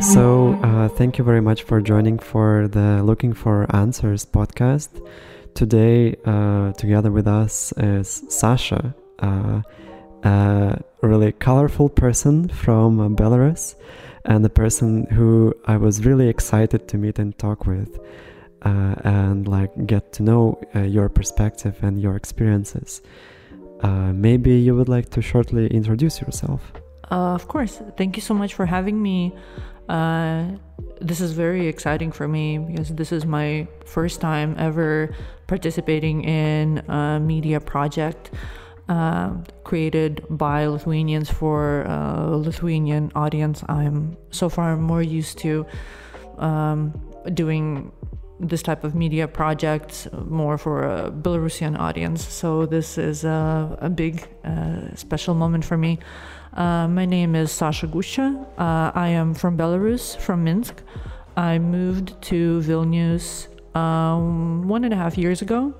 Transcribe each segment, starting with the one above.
So, uh, thank you very much for joining for the Looking for Answers podcast. Today, uh, together with us is Sasha, uh, a really colorful person from uh, Belarus, and a person who I was really excited to meet and talk with, uh, and like get to know uh, your perspective and your experiences. maybe you would like to shortly introduce yourself. Of course. Thank you so much for having me. Uh, this is very exciting for me because this is my first time ever participating in a media project uh, created by Lithuanians for a Lithuanian audience. I'm so far more used to um, doing this type of media projects more for a Belarusian audience. So this is a, a big, uh, special moment for me. Uh, my name is Sasha Gushcha. Uh, I am from Belarus, from Minsk. I moved to Vilnius um, one and a half years ago.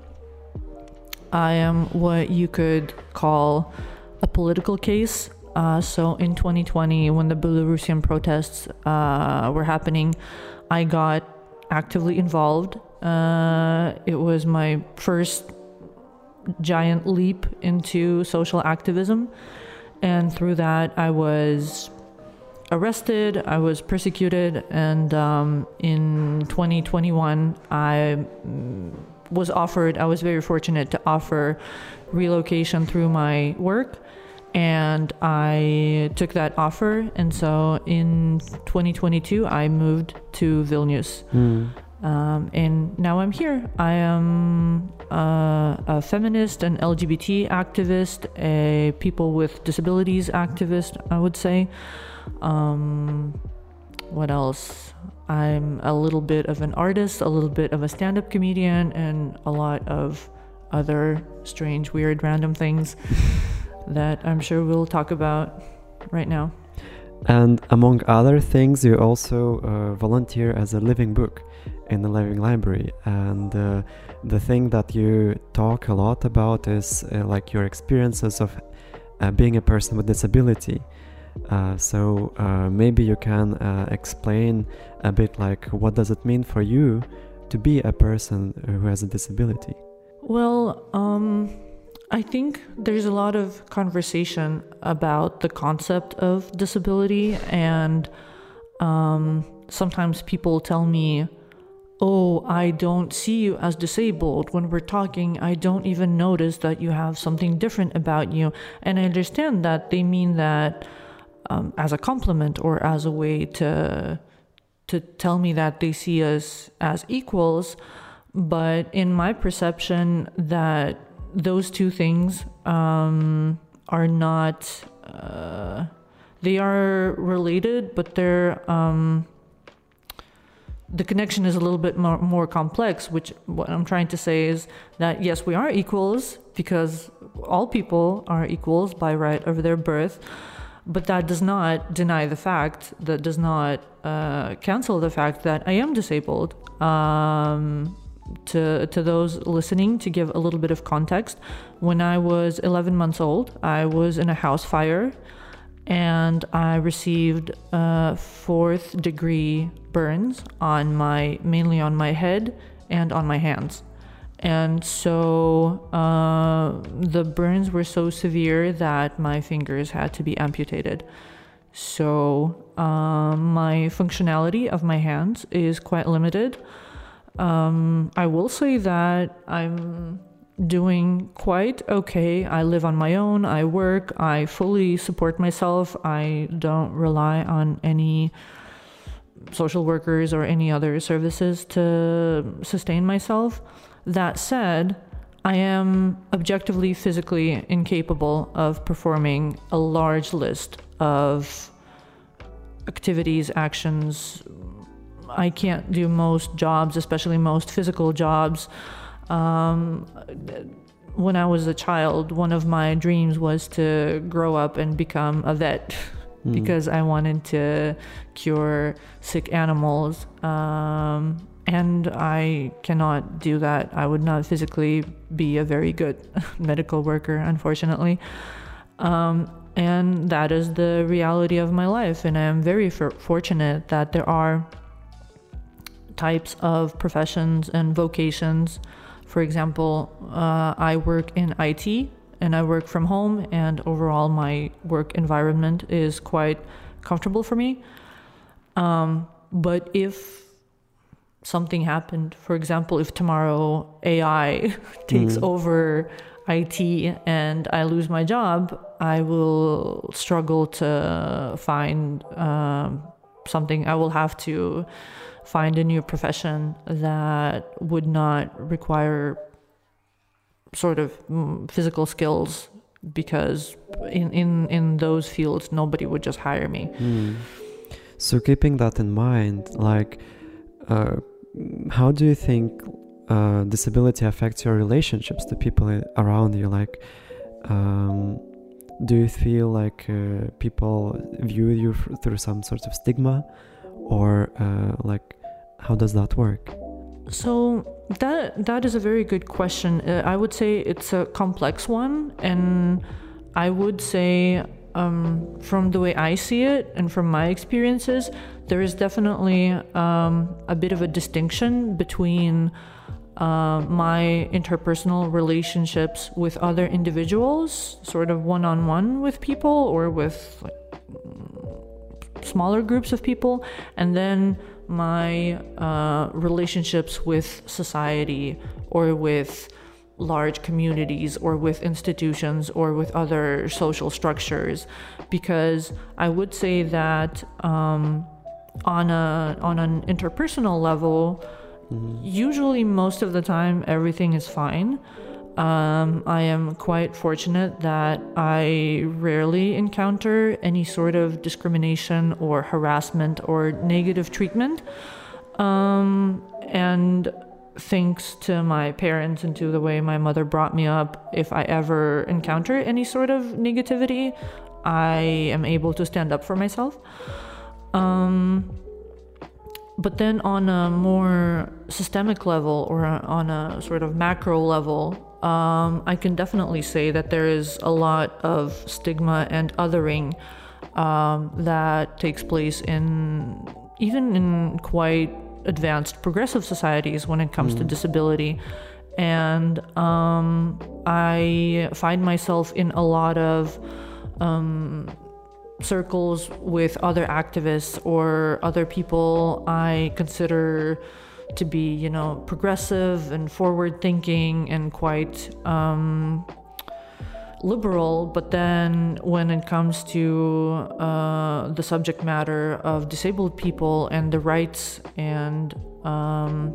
I am what you could call a political case. Uh, so in 2020, when the Belarusian protests uh, were happening, I got actively involved. Uh, it was my first giant leap into social activism. And through that, I was arrested, I was persecuted, and um, in 2021, I mm, was offered, I was very fortunate to offer relocation through my work. And I took that offer. And so in 2022, I moved to Vilnius. Mm. Um, and now I'm here. I am uh, a feminist, an LGBT activist, a people with disabilities activist, I would say. Um, what else? I'm a little bit of an artist, a little bit of a stand up comedian, and a lot of other strange, weird, random things that I'm sure we'll talk about right now. And among other things, you also uh, volunteer as a living book in the living library. And uh, the thing that you talk a lot about is uh, like your experiences of uh, being a person with disability. Uh, so uh, maybe you can explain a bit like what does it mean for you to be a person who has a disability? Well, um I think there's a lot of conversation about the concept of disability, and um, sometimes people tell me, Oh, I don't see you as disabled. When we're talking, I don't even notice that you have something different about you. And I understand that they mean that um, as a compliment or as a way to to tell me that they see us as equals. But in my perception, that those two things um, are not uh, they are related but they're um, the connection is a little bit more, more complex which what i'm trying to say is that yes we are equals because all people are equals by right of their birth but that does not deny the fact that does not uh, cancel the fact that i am disabled um, to, to those listening to give a little bit of context. When I was 11 months old, I was in a house fire and I received uh, fourth degree burns on my mainly on my head and on my hands. And so uh, the burns were so severe that my fingers had to be amputated. So uh, my functionality of my hands is quite limited. Um, I will say that I'm doing quite okay. I live on my own, I work, I fully support myself. I don't rely on any social workers or any other services to sustain myself. That said, I am objectively physically incapable of performing a large list of activities, actions, I can't do most jobs, especially most physical jobs. Um, when I was a child, one of my dreams was to grow up and become a vet mm. because I wanted to cure sick animals. Um, and I cannot do that. I would not physically be a very good medical worker, unfortunately. Um, and that is the reality of my life. And I am very for- fortunate that there are types of professions and vocations. For example, uh, I work in IT and I work from home, and overall, my work environment is quite comfortable for me. Um, but if something happened, for example, if tomorrow AI takes mm. over IT and I lose my job, I will struggle to find um, something. I will have to find a new profession that would not require sort of mm, physical skills because in, in, in those fields nobody would just hire me. Mm. So keeping that in mind, like, uh, how do you think uh, disability affects your relationships to people around you? Like, um, do you feel like uh, people view you through some sort of stigma, or uh, like, how does that work? So that that is a very good question. Uh, I would say it's a complex one, and I would say um, from the way I see it and from my experiences, there is definitely um, a bit of a distinction between uh, my interpersonal relationships with other individuals, sort of one on one with people or with like, smaller groups of people, and then my uh, relationships with society or with large communities or with institutions or with other social structures because I would say that um, on a on an interpersonal level mm-hmm. usually most of the time everything is fine um, I am quite fortunate that I rarely encounter any sort of discrimination or harassment or negative treatment. Um, and thanks to my parents and to the way my mother brought me up, if I ever encounter any sort of negativity, I am able to stand up for myself. Um, but then on a more systemic level or on a sort of macro level, um, I can definitely say that there is a lot of stigma and othering um, that takes place in even in quite advanced progressive societies when it comes mm. to disability. And um, I find myself in a lot of um, circles with other activists or other people I consider to be, you know, progressive and forward thinking and quite um, liberal. But then when it comes to uh, the subject matter of disabled people and the rights and, um,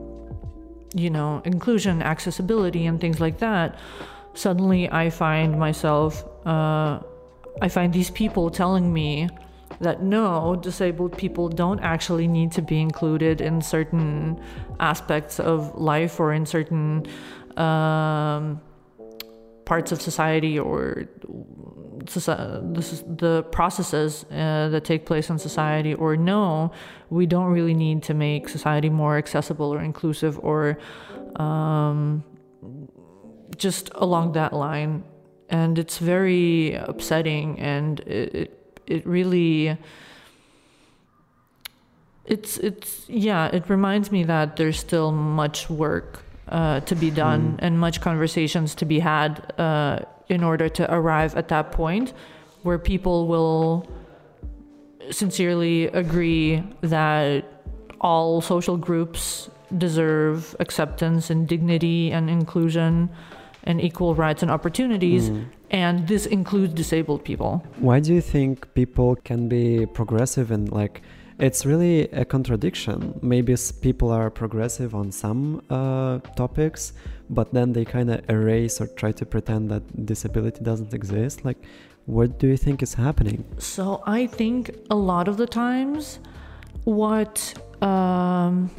you know, inclusion, accessibility, and things like that, suddenly I find myself, uh, I find these people telling me that no, disabled people don't actually need to be included in certain aspects of life or in certain um, parts of society or the processes uh, that take place in society or no we don't really need to make society more accessible or inclusive or um, just along that line. And it's very upsetting and it, it it really it's it's yeah it reminds me that there's still much work uh, to be done mm. and much conversations to be had uh, in order to arrive at that point where people will sincerely agree that all social groups deserve acceptance and dignity and inclusion and equal rights and opportunities. Mm. And this includes disabled people. Why do you think people can be progressive and like it's really a contradiction? Maybe people are progressive on some uh, topics, but then they kind of erase or try to pretend that disability doesn't exist. Like, what do you think is happening? So, I think a lot of the times, what um,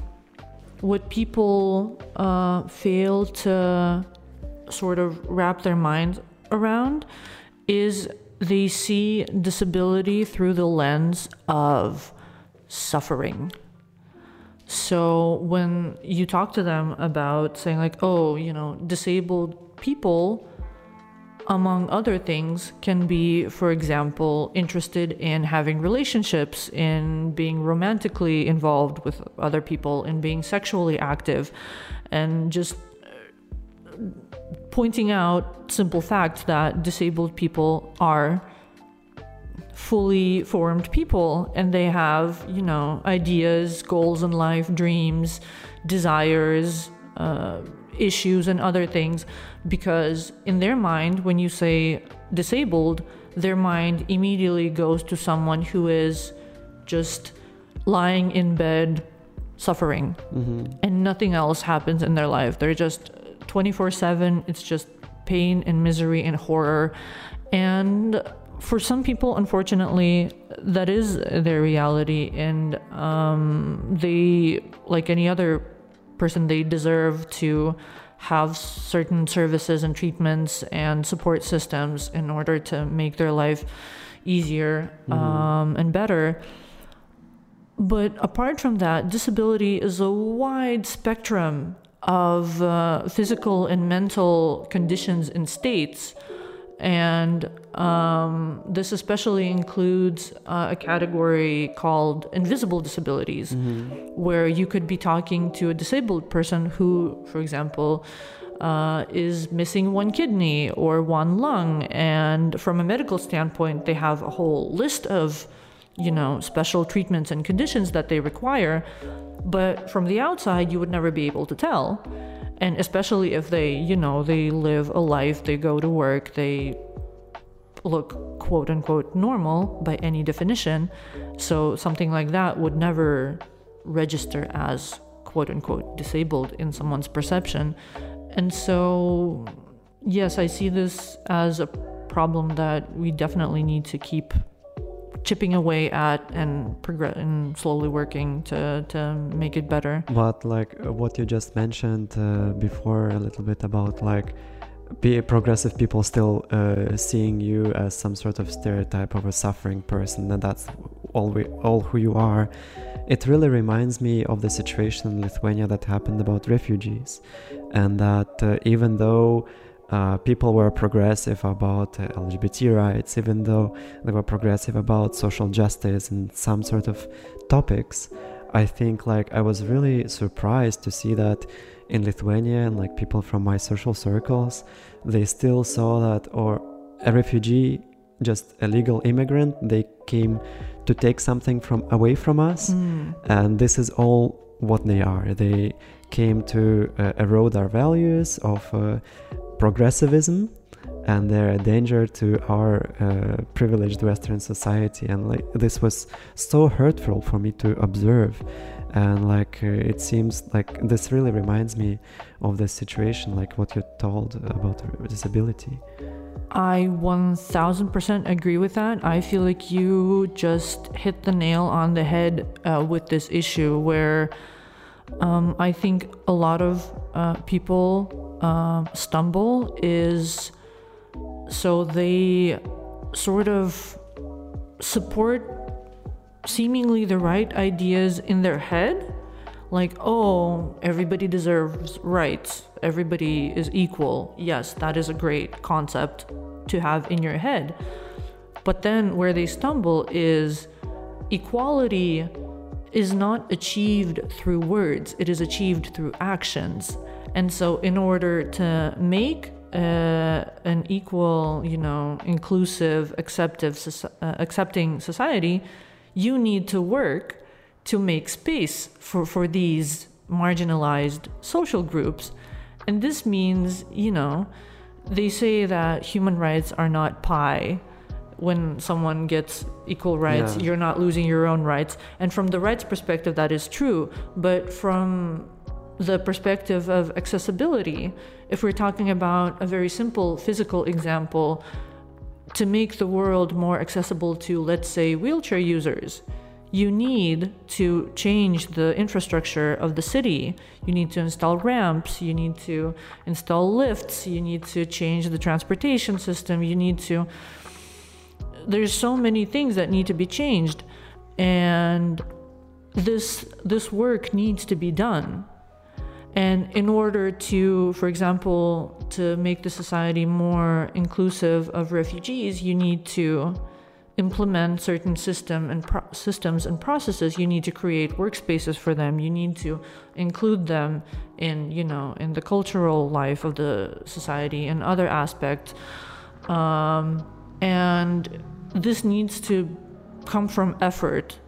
what people uh, fail to sort of wrap their minds around is they see disability through the lens of suffering. So when you talk to them about saying, like, oh, you know, disabled people among other things, can be, for example, interested in having relationships, in being romantically involved with other people, in being sexually active, and just uh, pointing out simple facts that disabled people are fully formed people and they have, you know, ideas, goals in life, dreams, desires, uh, issues, and other things. Because in their mind, when you say disabled, their mind immediately goes to someone who is just lying in bed suffering Mm-hmm. and nothing else happens in their life. They're just 24 7. It's just pain and misery and horror. And for some people, unfortunately, that is their reality. And um, they, like any other person, they deserve to have certain services and treatments and support systems in order to make their life easier um, and better. But apart from that, disability is a wide spectrum of uh, physical and mental conditions and states. And um, this especially includes uh, a category called invisible disabilities, where you could be talking to a disabled person who, for example, uh, is missing one kidney or one lung. And from a medical standpoint, they have a whole list of you know, special treatments and conditions that they require. But from the outside, you would never be able to tell. And especially if they, you know, they live a life, they go to work, they look quote unquote normal by any definition. So something like that would never register as quote unquote disabled in someone's perception. And so, yes, I see this as a problem that we definitely need to keep chipping away at and progress and slowly working to to make it better. But like uh, what you just mentioned uh, before, a little bit about like be progressive people still uh, seeing you as some sort of stereotype of a suffering person, and that's all we all who you are. It really reminds me of the situation in Lithuania that happened about refugees, and that uh, even though uh, people were progressive about uh, LGBT rights, even though they were progressive about social justice and some sort of topics. I think like I was really surprised to see that in Lithuania and like people from my social circles, they still saw that or a refugee, just a legal immigrant, they came to take something from away from us, Mm. and this is all what they are. They came to uh, erode our values of uh, progressivism and they're a danger to our uh, privileged western society. And like this was so hurtful for me to observe. And like uh, it seems like this really reminds me of the situation like what you told about disability. I 1000% agree with that. I feel like you just hit the nail on the head uh, with this issue where um, I think a lot of uh, people um stumble is so they sort of support seemingly the right ideas in their head like oh everybody deserves rights everybody is equal. Yes that is a great concept to have in your head. But then where they stumble is equality is not achieved through words it is achieved through actions and so in order to make uh, an equal you know inclusive uh, accepting society you need to work to make space for, for these marginalized social groups. And this means, you know, they say that human rights are not pie. When someone gets equal rights, Yeah. you're not losing your own rights. And from the rights perspective, that is true. But from the perspective of accessibility, if we're talking about a very simple physical example, to make the world more accessible to, let's say, wheelchair users, you need to change the infrastructure of the city. You need to install ramps, you need to install lifts, you need to change the transportation system, you need to. There's so many things that need to be changed, and this this work needs to be done. And in order to, for example, to make the society more inclusive of refugees, you need to implement certain system and pro- systems and processes. You need to create workspaces for them. You need to include them in you know in the cultural life of the society and other aspects. Um, and this needs to come from effort.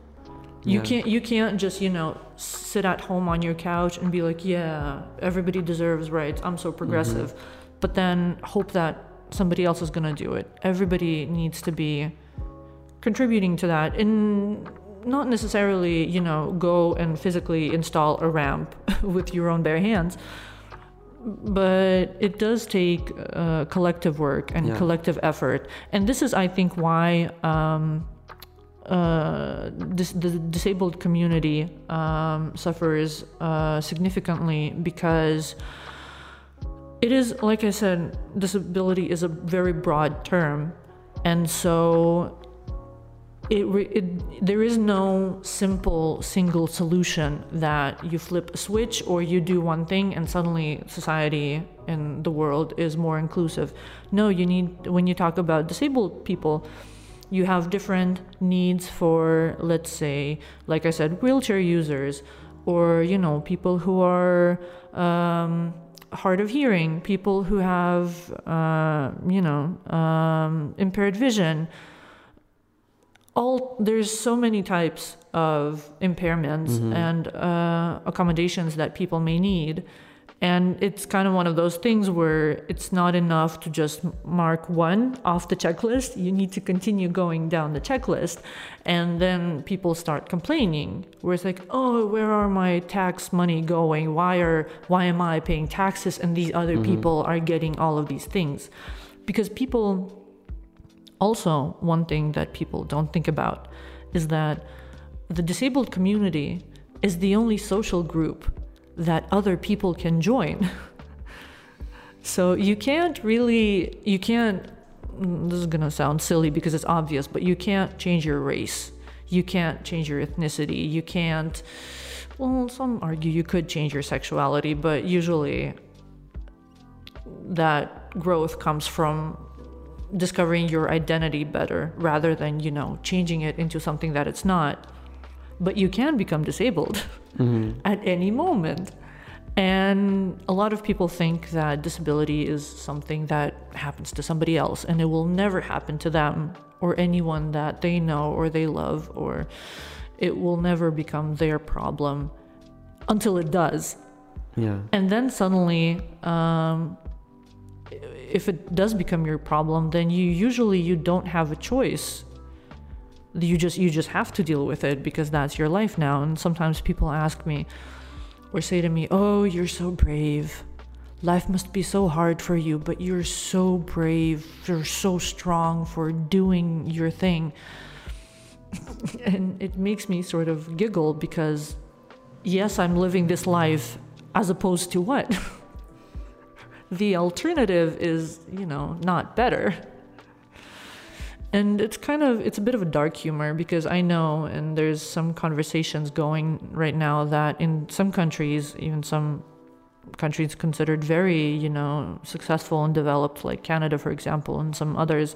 You Yeah. can't you can't just you know sit at home on your couch and be like yeah everybody deserves rights. I'm so progressive. Mm-hmm. But then hope that somebody else is going to do it. Everybody needs to be contributing to that and not necessarily you know go and physically install a ramp with your own bare hands but it does take uh, collective work and Yeah. collective effort and this is i think why um, uh, dis- the disabled community um, suffers uh, significantly because it is like i said disability is a very broad term and so it, it there is no simple single solution that you flip a switch or you do one thing and suddenly society and the world is more inclusive. No you need when you talk about disabled people you have different needs for let's say like i said wheelchair users or you know people who are um, hard of hearing people who have uh, you know um, impaired vision all there's so many types of impairments Mhm. and uh, accommodations that people may need. And it's kind of one of those things where it's not enough to just mark one off the checklist. You need to continue going down the checklist. And then people start complaining where it's like oh where are my tax money going? Why are why am i paying taxes and these other Mhm. people are getting all of these things? Because people also, one thing that people don't think about is that the disabled community is the only social group that other people can join. so you can't really, you can't, this is gonna sound silly because it's obvious, but you can't change your race. You can't change your ethnicity. You can't, well, some argue you could change your sexuality, but usually that growth comes from discovering your identity better rather than you know changing it into something that it's not but you can become disabled Mhm. at any moment and a lot of people think that disability is something that happens to somebody else and it will never happen to them or anyone that they know or they love or it will never become their problem until it does Yeah. and then suddenly um, if it does become your problem then you usually you don't have a choice. You just you just have to deal with it because that's your life now. And sometimes people ask me or say to me oh you're so brave. Life must be so hard for you but you're so brave. You're so strong for doing your thing. And it makes me sort of giggle because yes i'm living this life as opposed to what the alternative is you know not better. And it's kind of it's a bit of a dark humor because i know and there's some conversations going right now that in some countries even some countries considered very you know successful and developed like canada for example and some others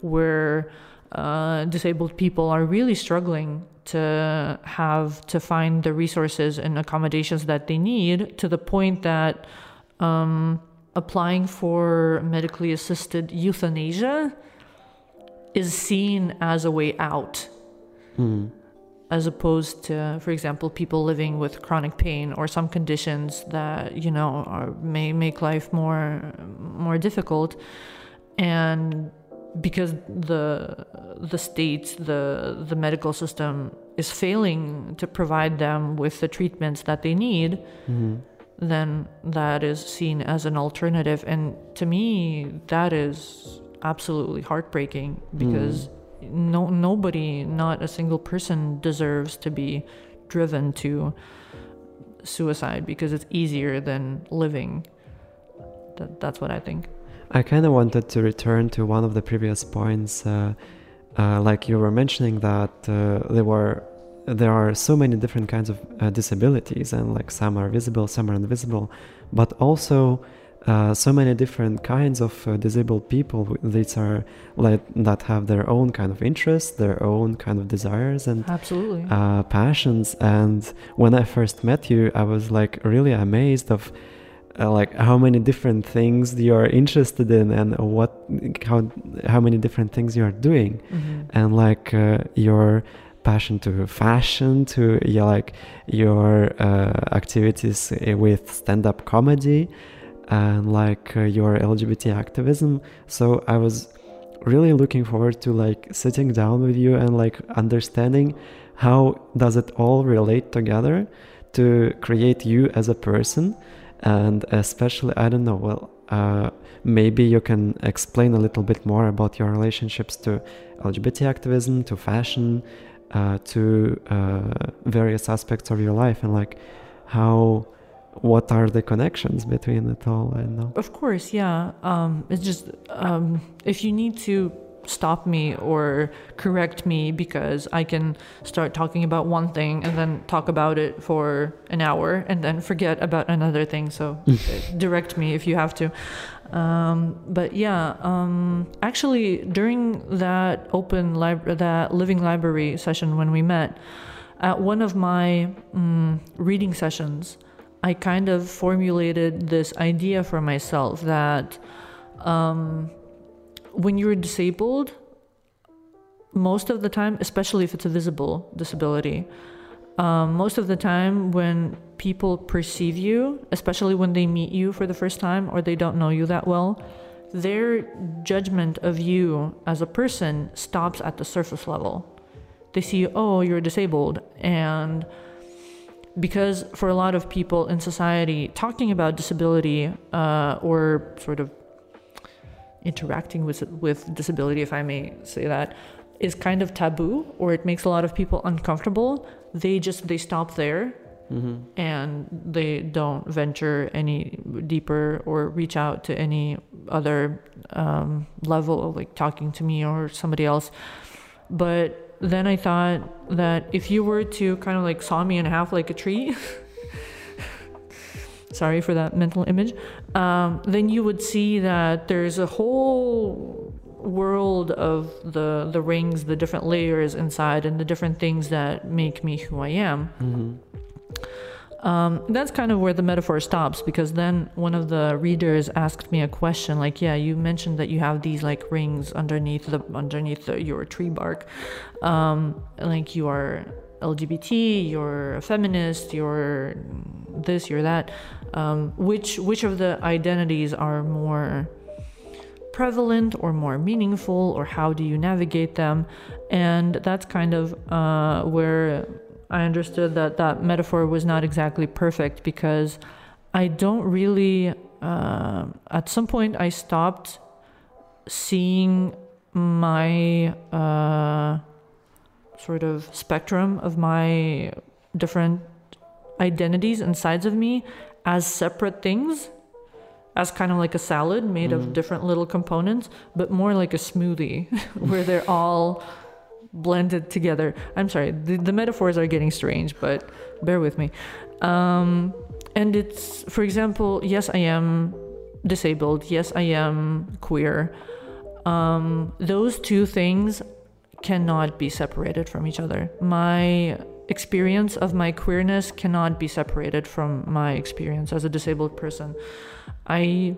where uh, disabled people are really struggling to have to find the resources and accommodations that they need to the point that um, applying for medically assisted euthanasia is seen as a way out Mm. as opposed to for example people living with chronic pain or some conditions that you know are, may make life more more difficult and because the the state the the medical system is failing to provide them with the treatments that they need Mhm. Then that is seen as an alternative. And to me, that is absolutely heartbreaking because no nobody, not a single person, deserves to be driven to suicide because it's easier than living. That, that's what I think. I kind of wanted to return to one of the previous points, uh, uh, like you were mentioning that uh, there were there are so many different kinds of uh, disabilities, and like some are visible, some are invisible, but also uh, so many different kinds of uh, disabled people that are like that have their own kind of interests, their own kind of desires and absolutely uh, passions. And when I first met you, I was like really amazed of uh, like how many different things you are interested in and what how how many different things you are doing, Mhm. and like uh, your passion to fashion to yeah, like your uh, activities with stand-up comedy and like uh, your lgbt activism. So i was really looking forward to like sitting down with you and like understanding how does it all relate together to create you as a person. And especially i don't know well uh, maybe you can explain a little bit more about your relationships to lgbt activism to fashion uh, to uh, various aspects of your life and like how what are the connections between it all i know Of course, yeah. Um, it's just um, if you need to stop me or correct me because I can start talking about one thing and then talk about it for an hour and then forget about another thing. So uh, direct me if you have to. Um, but yeah, um, actually, during that open lib- that living library session when we met, at one of my mm, reading sessions, I kind of formulated this idea for myself that um, when you're disabled, most of the time, especially if it's a visible disability, um, most of the time when people perceive you, especially when they meet you for the first time or they don't know you that well, their judgment of you as a person stops at the surface level. They see, oh, you're disabled, and because for a lot of people in society, talking about disability uh, or sort of interacting with with disability, if I may say that, is kind of taboo, or it makes a lot of people uncomfortable. They just they stop there mm-hmm. and they don't venture any deeper or reach out to any other um, level of like talking to me or somebody else. But then I thought that if you were to kind of like saw me in half like a tree, sorry for that mental image, um, then you would see that there's a whole world of the the rings, the different layers inside, and the different things that make me who I am. Mm-hmm. Um, that's kind of where the metaphor stops because then one of the readers asked me a question like, "Yeah, you mentioned that you have these like rings underneath the underneath the, your tree bark, um, like you are LGBT, you're a feminist, you're this, you're that. Um, which which of the identities are more prevalent or more meaningful, or how do you navigate them?" And that's kind of uh, where I understood that that metaphor was not exactly perfect because I don't really. Uh, at some point, I stopped seeing my uh, sort of spectrum of my different identities and sides of me as separate things, as kind of like a salad made of Mhm. different little components, but more like a smoothie where they're all blended together. I'm sorry, the, the metaphors are getting strange, but bear with me. Um, and it's, for example, yes, I am disabled. Yes, I am queer. Um, those two things cannot be separated from each other. My experience of my queerness cannot be separated from my experience as a disabled person. I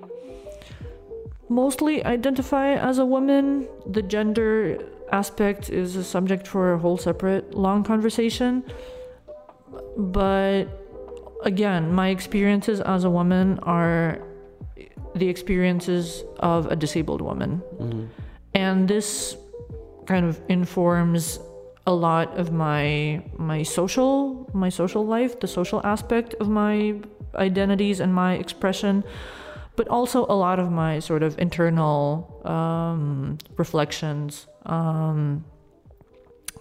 mostly identify as a woman. The gender aspect is a subject for a whole separate long conversation. But again, my experiences as a woman are the experiences of a disabled woman. Mm-hmm. And this kind of informs a lot of my my social my social life, the social aspect of my identities and my expression, but also a lot of my sort of internal um, reflections. Um,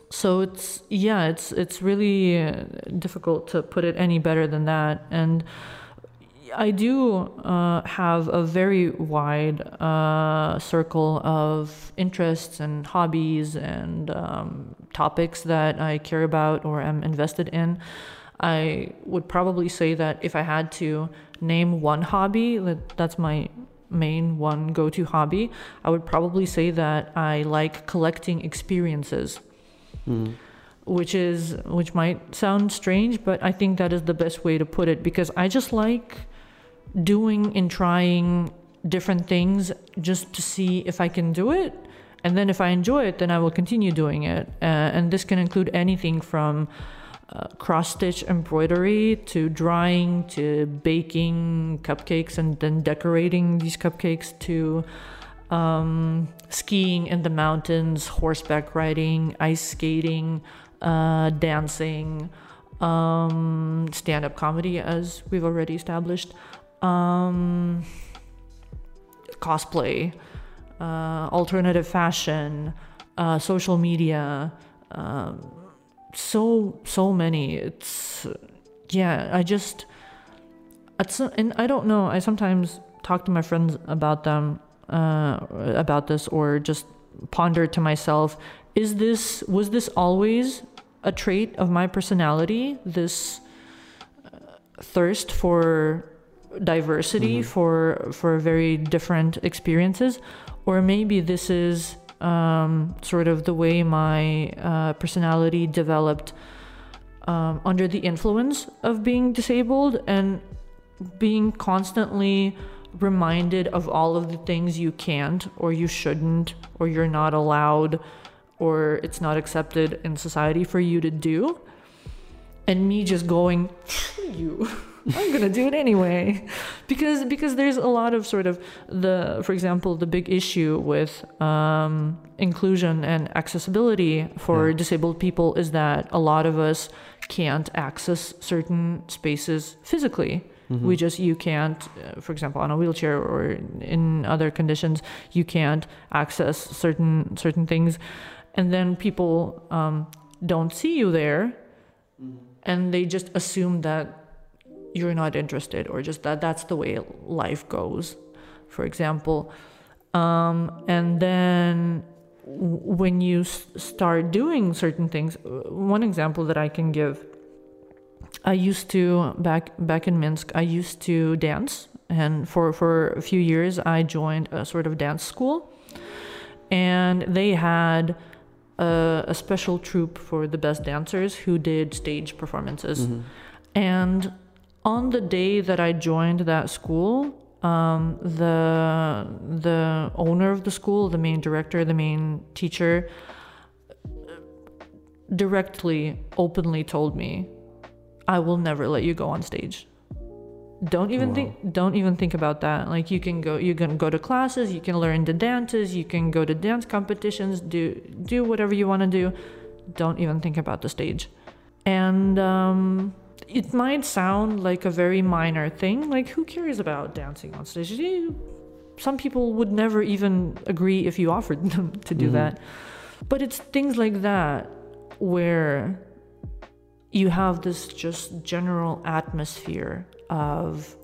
so it's yeah, it's it's really difficult to put it any better than that. And I do uh, have a very wide uh, circle of interests and hobbies and um, topics that I care about or am invested in. I would probably say that if I had to name one hobby, that that's my main one go to hobby, I would probably say that I like collecting experiences. Mm. Which is which might sound strange, but I think that is the best way to put it because I just like doing and trying different things just to see if I can do it. And then if I enjoy it, then I will continue doing it. Uh, and this can include anything from uh, cross stitch embroidery to drawing to baking cupcakes and then decorating these cupcakes to um, skiing in the mountains, horseback riding, ice skating, uh, dancing, um, stand up comedy, as we've already established um, cosplay, uh, alternative fashion, uh, social media, um, so so many. It's yeah. I just it's and I don't know. I sometimes talk to my friends about them uh, about this or just ponder to myself: Is this was this always a trait of my personality? This uh, thirst for diversity mm-hmm. for for very different experiences or maybe this is um, sort of the way my uh, personality developed um, under the influence of being disabled and being constantly reminded of all of the things you can't or you shouldn't or you're not allowed or it's not accepted in society for you to do and me just going you I'm gonna do it anyway, because because there's a lot of sort of the, for example, the big issue with um, inclusion and accessibility for yeah. disabled people is that a lot of us can't access certain spaces physically. Mm-hmm. We just you can't, uh, for example, on a wheelchair or in other conditions, you can't access certain certain things, and then people um, don't see you there, mm-hmm. and they just assume that you're not interested or just that that's the way life goes for example. Um, and then when you s- start doing certain things one example that i can give i used to back back in minsk i used to dance. And for for a few years i joined a sort of dance school. And they had a, a special troupe for the best dancers who did stage performances. Mm-hmm. and on the day that I joined that school, um, the the owner of the school, the main director, the main teacher, directly, openly told me, "I will never let you go on stage." Don't even wow. think. Don't even think about that. Like you can go, you can go to classes, you can learn the dances, you can go to dance competitions, do do whatever you want to do. Don't even think about the stage. And um, it might sound like a very minor thing, like who cares about dancing on stage? Some people would never even agree if you offered them to do mm-hmm. that. But it's things like that where you have this just general atmosphere of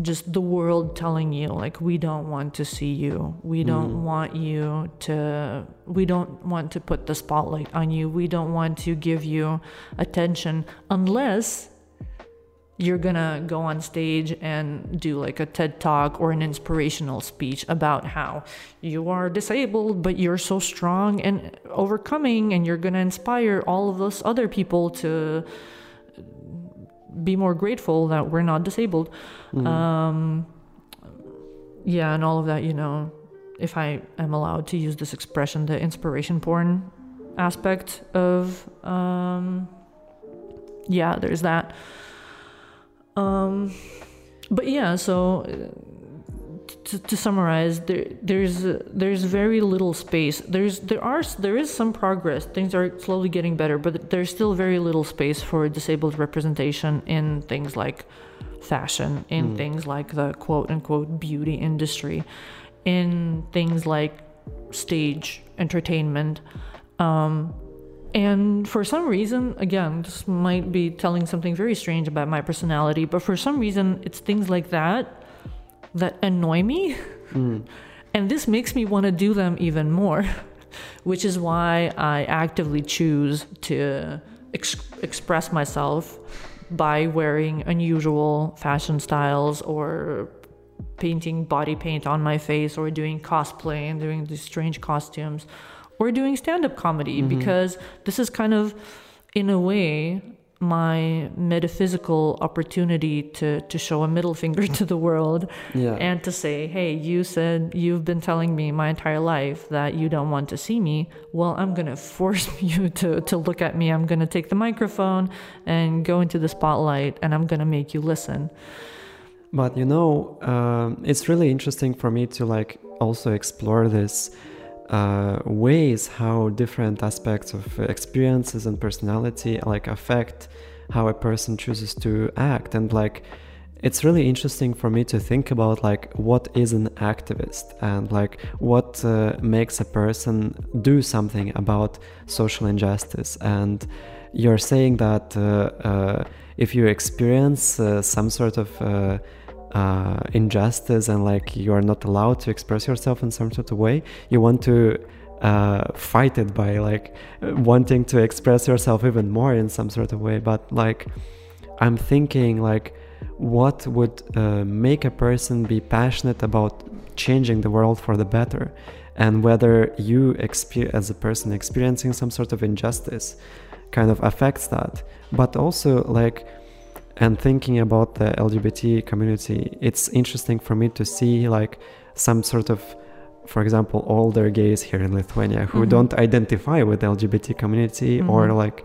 just the world telling you like we don't want to see you we don't mm. want you to we don't want to put the spotlight on you we don't want to give you attention unless you're gonna go on stage and do like a TED talk or an inspirational speech about how you are disabled, but you're so strong and overcoming, and you're gonna inspire all of those other people to be more grateful that we're not disabled. Mm. Um, yeah, and all of that, you know, if I am allowed to use this expression, the inspiration porn aspect of, um, yeah, there's that. Um, but yeah, so to, to summarize, there there's uh, there's very little space. There's there are there is some progress. Things are slowly getting better, but there's still very little space for disabled representation in things like fashion, in mm. things like the quote unquote beauty industry, in things like stage entertainment. Um, and for some reason, again, this might be telling something very strange about my personality, but for some reason, it's things like that that annoy me. Mm. And this makes me want to do them even more, which is why I actively choose to ex- express myself by wearing unusual fashion styles or painting body paint on my face or doing cosplay and doing these strange costumes or doing stand up comedy Mm-hmm. because this is kind of, in a way, my metaphysical opportunity to, to show a middle finger to the world Yeah. and to say, hey, you said you've been telling me my entire life that you don't want to see me. Well, I'm going to force you to, to look at me. I'm going to take the microphone and go into the spotlight and I'm going to make you listen. But you know, um, it's really interesting for me to like also explore this uh, ways how different aspects of experiences and personality like affect how a person chooses to act. And like it's really interesting for me to think about like what is an activist and like what uh, makes a person do something about social injustice. And you're saying that uh, uh, if you experience uh, some sort of uh, injustice and like you are not allowed to express yourself in some sort of way you want to uh, fight it by like wanting to express yourself even more in some sort of way. But like i'm thinking like what would uh, make a person be passionate about changing the world for the better? And whether you as a person experiencing some sort of injustice kind of affects that. But also like and thinking about the lgbt community it's interesting for me to see like some sort of for example older gays here in lithuania who Mhm. don't identify with the lgbt community or Mhm. like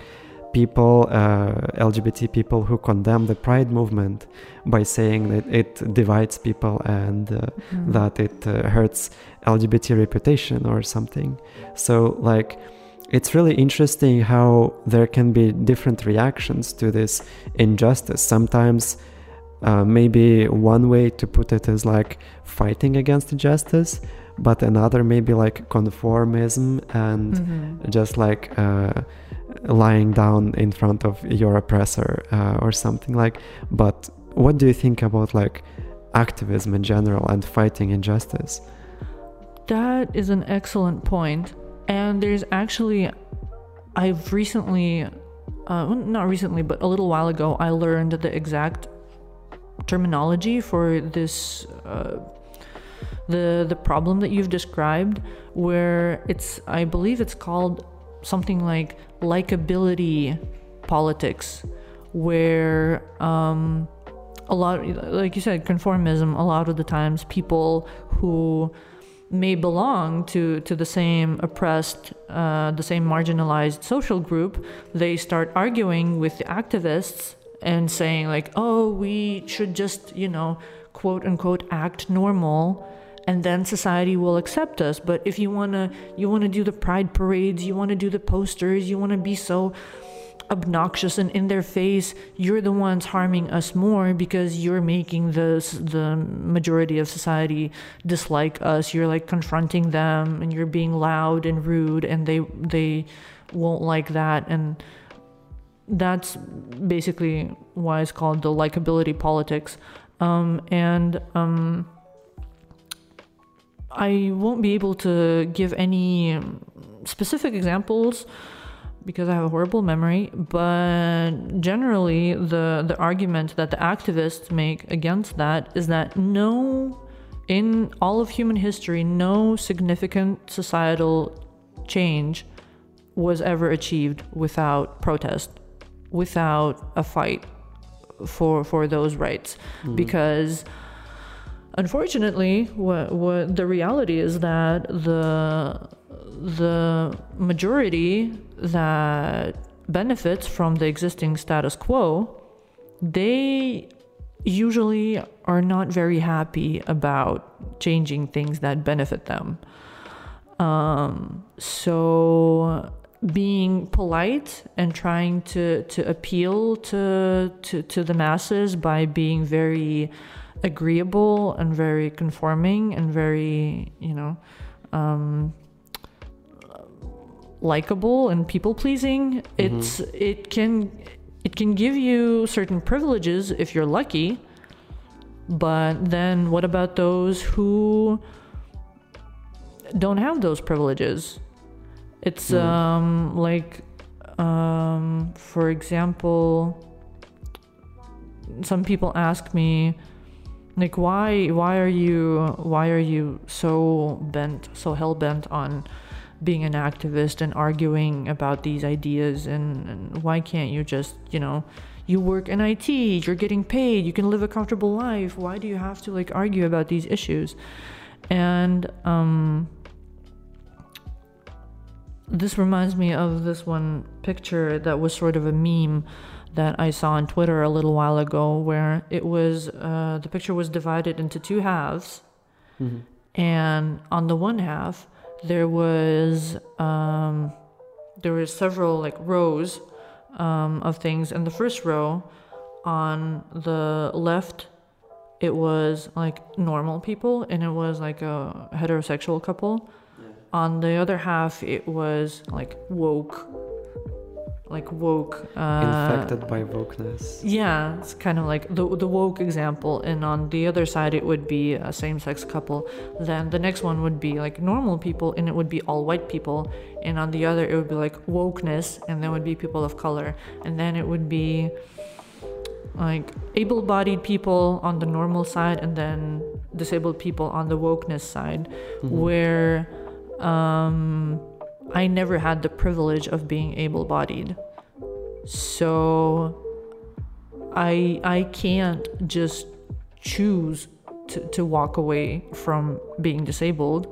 people uh, lgbt people who condemn the pride movement by saying that it divides people and uh, Mm. that it uh, hurts lgbt reputation or something so like it's really interesting how there can be different reactions to this injustice sometimes uh, maybe one way to put it is like fighting against injustice but another maybe like conformism and Mhm. just like uh, lying down in front of your oppressor uh, or something like but what do you think about like activism in general and fighting injustice That is an excellent point. And there's actually, I've recently, uh, not recently, but a little while ago, I learned the exact terminology for this, uh, the the problem that you've described, where it's, I believe it's called something like likability politics, where um, a lot, like you said, conformism. A lot of the times, people who may belong to to the same oppressed, uh, the same marginalized social group, they start arguing with the activists and saying like, "Oh, we should just, you know, quote unquote, act normal." And then society will accept us. But if you wanna, you wanna do the pride parades, you wanna do the posters, you wanna be so obnoxious and in their face you're the ones harming us more because you're making the the majority of society dislike us. You're like confronting them and you're being loud and rude and they they won't like that. And that's basically why it's called the likability politics. Um, and um, I won't be able to give any specific examples because I have a horrible memory, but generally the the argument that the activists make against that is that no in all of human history no significant societal change was ever achieved without protest, without a fight for for those rights. Hmm. Because unfortunately what, what the reality is that the the majority that benefits from the existing status quo they usually are not very happy about changing things that benefit them. Um, so being polite and trying to, to appeal to, to, to the masses by being very agreeable and very conforming and very, you know, um, likable and people pleasing. It's it can it can give you certain privileges if you're lucky. But then what about those who don't have those privileges? It's Mm. um like um for example some people ask me like why why are you why are you so bent so hell bent on being an activist and arguing about these ideas and, and why can't you just you know you work in IT you're getting paid you can live a comfortable life. Why do you have to like argue about these issues? And um this reminds me of this one picture that was sort of a meme that I saw on Twitter a little while ago, where it was uh, the picture was divided into two halves, Mhm. and on the one half there was um, there was several like rows um, of things, and the first row on the left it was like normal people, and it was like a heterosexual couple. On the other half, it was like woke, like woke. Uh, Infected by wokeness. yeah, it's kind of like the the woke example, and on the other side it would be a same-sex couple. Then the next one would be like normal people, and it would be all white people. And on the other it would be like wokeness, and then would be people of color, and then it would be like able-bodied people on the normal side, and then disabled people on the wokeness side, Mhm. where um, I never had the privilege of being able-bodied. So i i can't just choose to, to walk away from being disabled.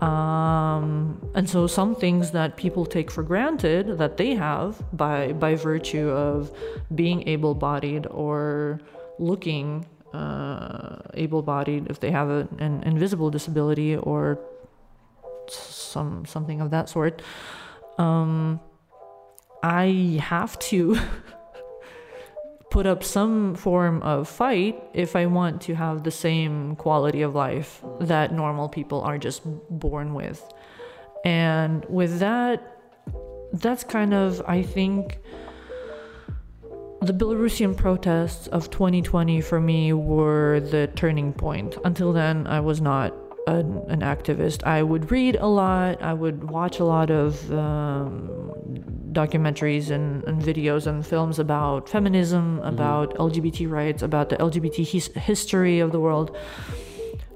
Um, and so some things that people take for granted that they have by by virtue of being able-bodied or looking uh, able-bodied if they have a, an invisible disability or some something of that sort um, I have to put up some form of fight if I want to have the same quality of life that normal people are just born with. And with that, that's kind of, I think, the Belarusian protests of 2020 for me were the turning point. Until then, I was not an, an activist. I would read a lot, I would watch a lot of um, documentaries and, and videos and films about feminism, about LGBT rights, about the LGBT his- history of the world.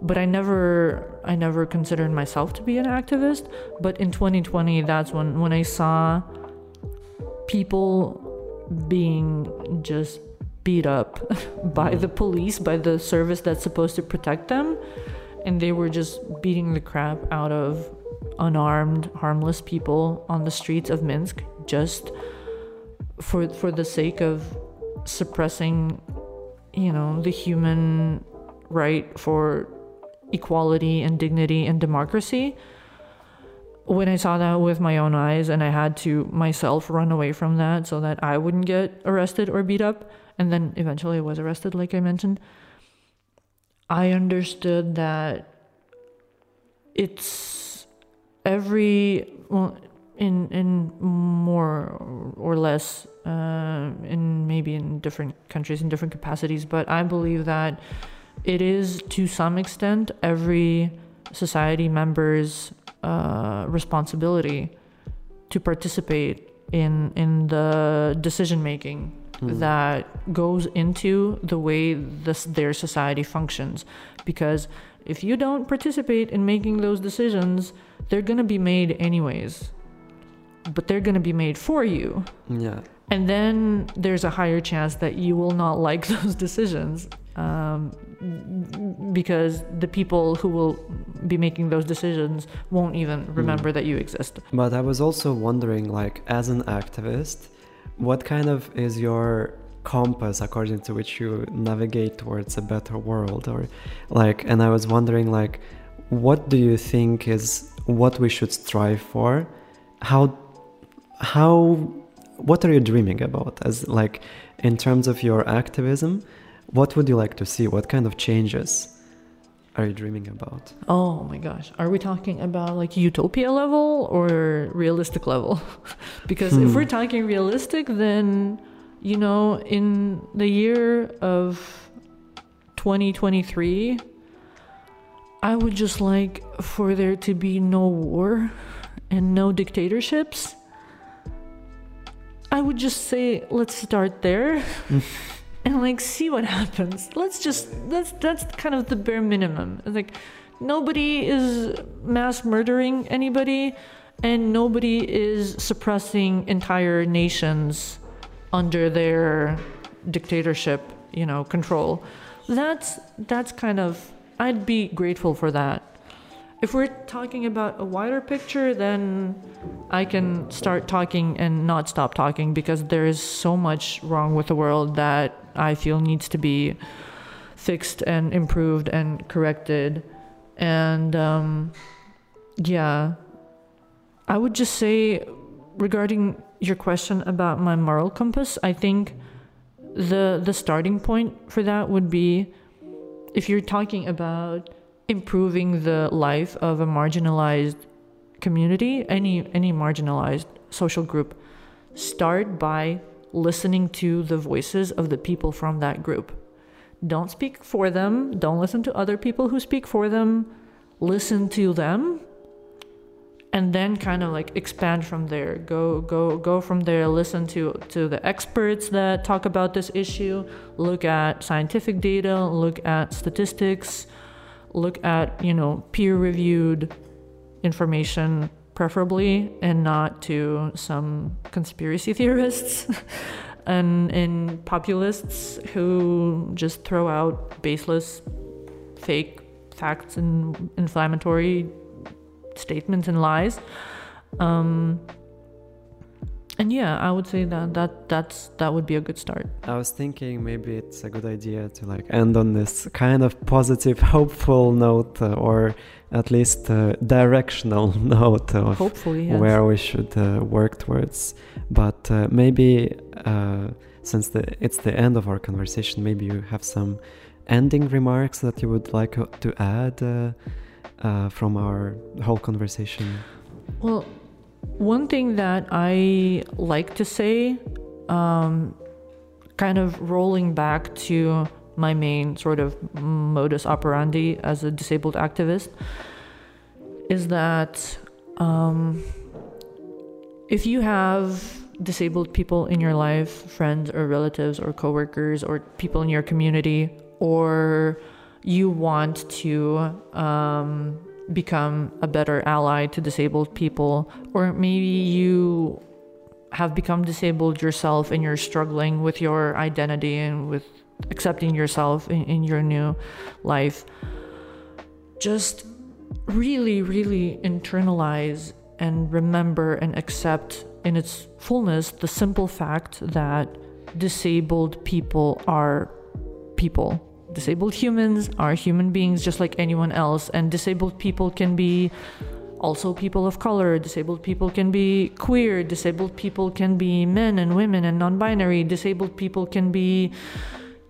But I never, I never considered myself to be an activist. But in 2020, that's when when I saw people being just beat up by the police, by the service that's supposed to protect them, and they were just beating the crap out of unarmed, harmless people on the streets of Minsk just for for the sake of suppressing, you know, the human right for equality and dignity and democracy. When I saw that with my own eyes and I had to myself run away from that so that I wouldn't get arrested or beat up, and then eventually I was arrested, like I mentioned, I understood that it's every well in in more or less uh, in maybe in different countries in different capacities but i believe that it is to some extent every society member's uh, responsibility to participate in in the decision making Mm. that goes into the way this their society functions. Because if you don't participate in making those decisions they're going to be made anyways. But they're going to be made for you. Yeah. and then there's a higher chance that you will not like those decisions um, because the people who will be making those decisions won't even remember that you exist. But I was also wondering, like, as an activist, what kind of is your compass according to which you navigate towards a better world? Or, like, and I was wondering, like, what do you think is what we should strive for? How, how, what are you dreaming about? As, like, in terms of your activism, what would you like to see? What kind of changes? Are you dreaming about? Oh my gosh. Are we talking about like utopia level or realistic level? because if Hmm. we're talking realistic, then, you know, in the year of 2023, I would just like for there to be no war and no dictatorships. I would just say, let's start there and like see what happens. Let's just that's that's kind of the bare minimum. Like nobody is mass murdering anybody and nobody is suppressing entire nations under their dictatorship, you know, control. That's that's kind of I'd be grateful for that. If we're talking about a wider picture, then I can start talking and not stop talking because there is so much wrong with the world that I feel needs to be fixed and improved and corrected. And um, yeah, I would just say regarding your question about my moral compass, I think the the starting point for that would be if you're talking about improving the life of a marginalized community, any any marginalized social group, start by listening to the voices of the people from that group. Don't speak for them, don't listen to other people who speak for them. Listen to them. And then kind of like expand from there. Go go go from there, listen to to the experts that talk about this issue, look at scientific data, look at statistics, look at, you know, peer-reviewed information preferably and not to some conspiracy theorists and and populists who just throw out baseless fake facts and inflammatory statements and lies. Um and yeah i would say that that that's that would be a good start I was thinking maybe it's a good idea to like end on this kind of positive, hopeful note, uh, or at least uh, directional note of hopefully yes. where we should uh, work towards. But uh, maybe uh, since the, it's the end of our conversation, maybe you have some ending remarks that you would like uh, to add uh, uh, from our whole conversation. Well, one thing that I like to say, um, kind of rolling back to my main sort of modus operandi as a disabled activist, is that um, if you have disabled people in your life, friends or relatives or coworkers or people in your community, or you want to um, become a better ally to disabled people, or maybe you have become disabled yourself and you're struggling with your identity and with accepting yourself in, in your new life, just really, really internalize and remember and accept in its fullness the simple fact that disabled people are people. Disabled humans are human beings just like anyone else, and disabled people can be also people of color. Disabled people can be queer. Disabled people can be men and women and non binary. Disabled people can be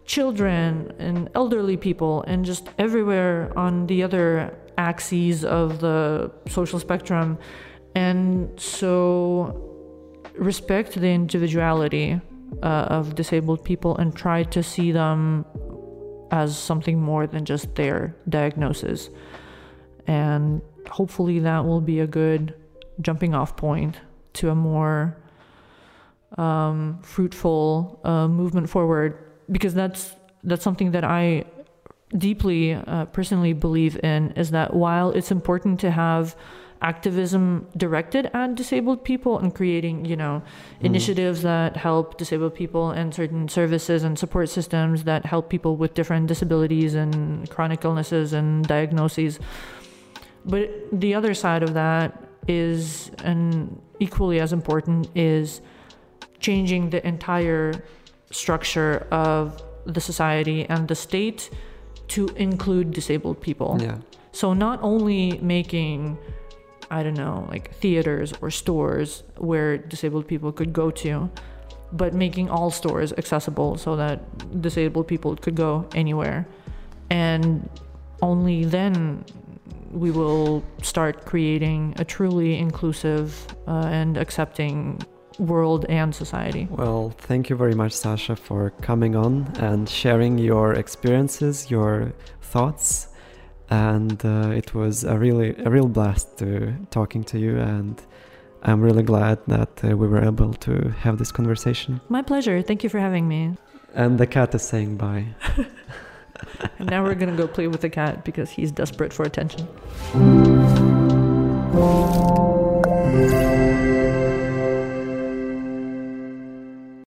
children and elderly people, and just everywhere on the other axes of the social spectrum. And so, respect the individuality uh, of disabled people and try to see them as something more than just their diagnosis. And hopefully that will be a good jumping off point to a more um, fruitful uh, movement forward because that's that's something that I deeply uh, personally believe in is that while it's important to have activism directed at disabled people and creating you know Mm. initiatives that help disabled people and certain services and support systems that help people with different disabilities and chronic illnesses and diagnoses but the other side of that is and equally as important is changing the entire structure of the society and the state to include disabled people Yeah. so not only making I don't know, like theaters or stores where disabled people could go to, but making all stores accessible so that disabled people could go anywhere. And only then we will start creating a truly inclusive uh, and accepting world and society. Well, thank you very much, Sasha, for coming on and sharing your experiences, your thoughts. And uh, it was a really a real blast to talking to you and I'm really glad that uh, we were able to have this conversation. My pleasure. Thank you for having me. And the cat is saying bye. and now we're going to go play with the cat because he's desperate for attention.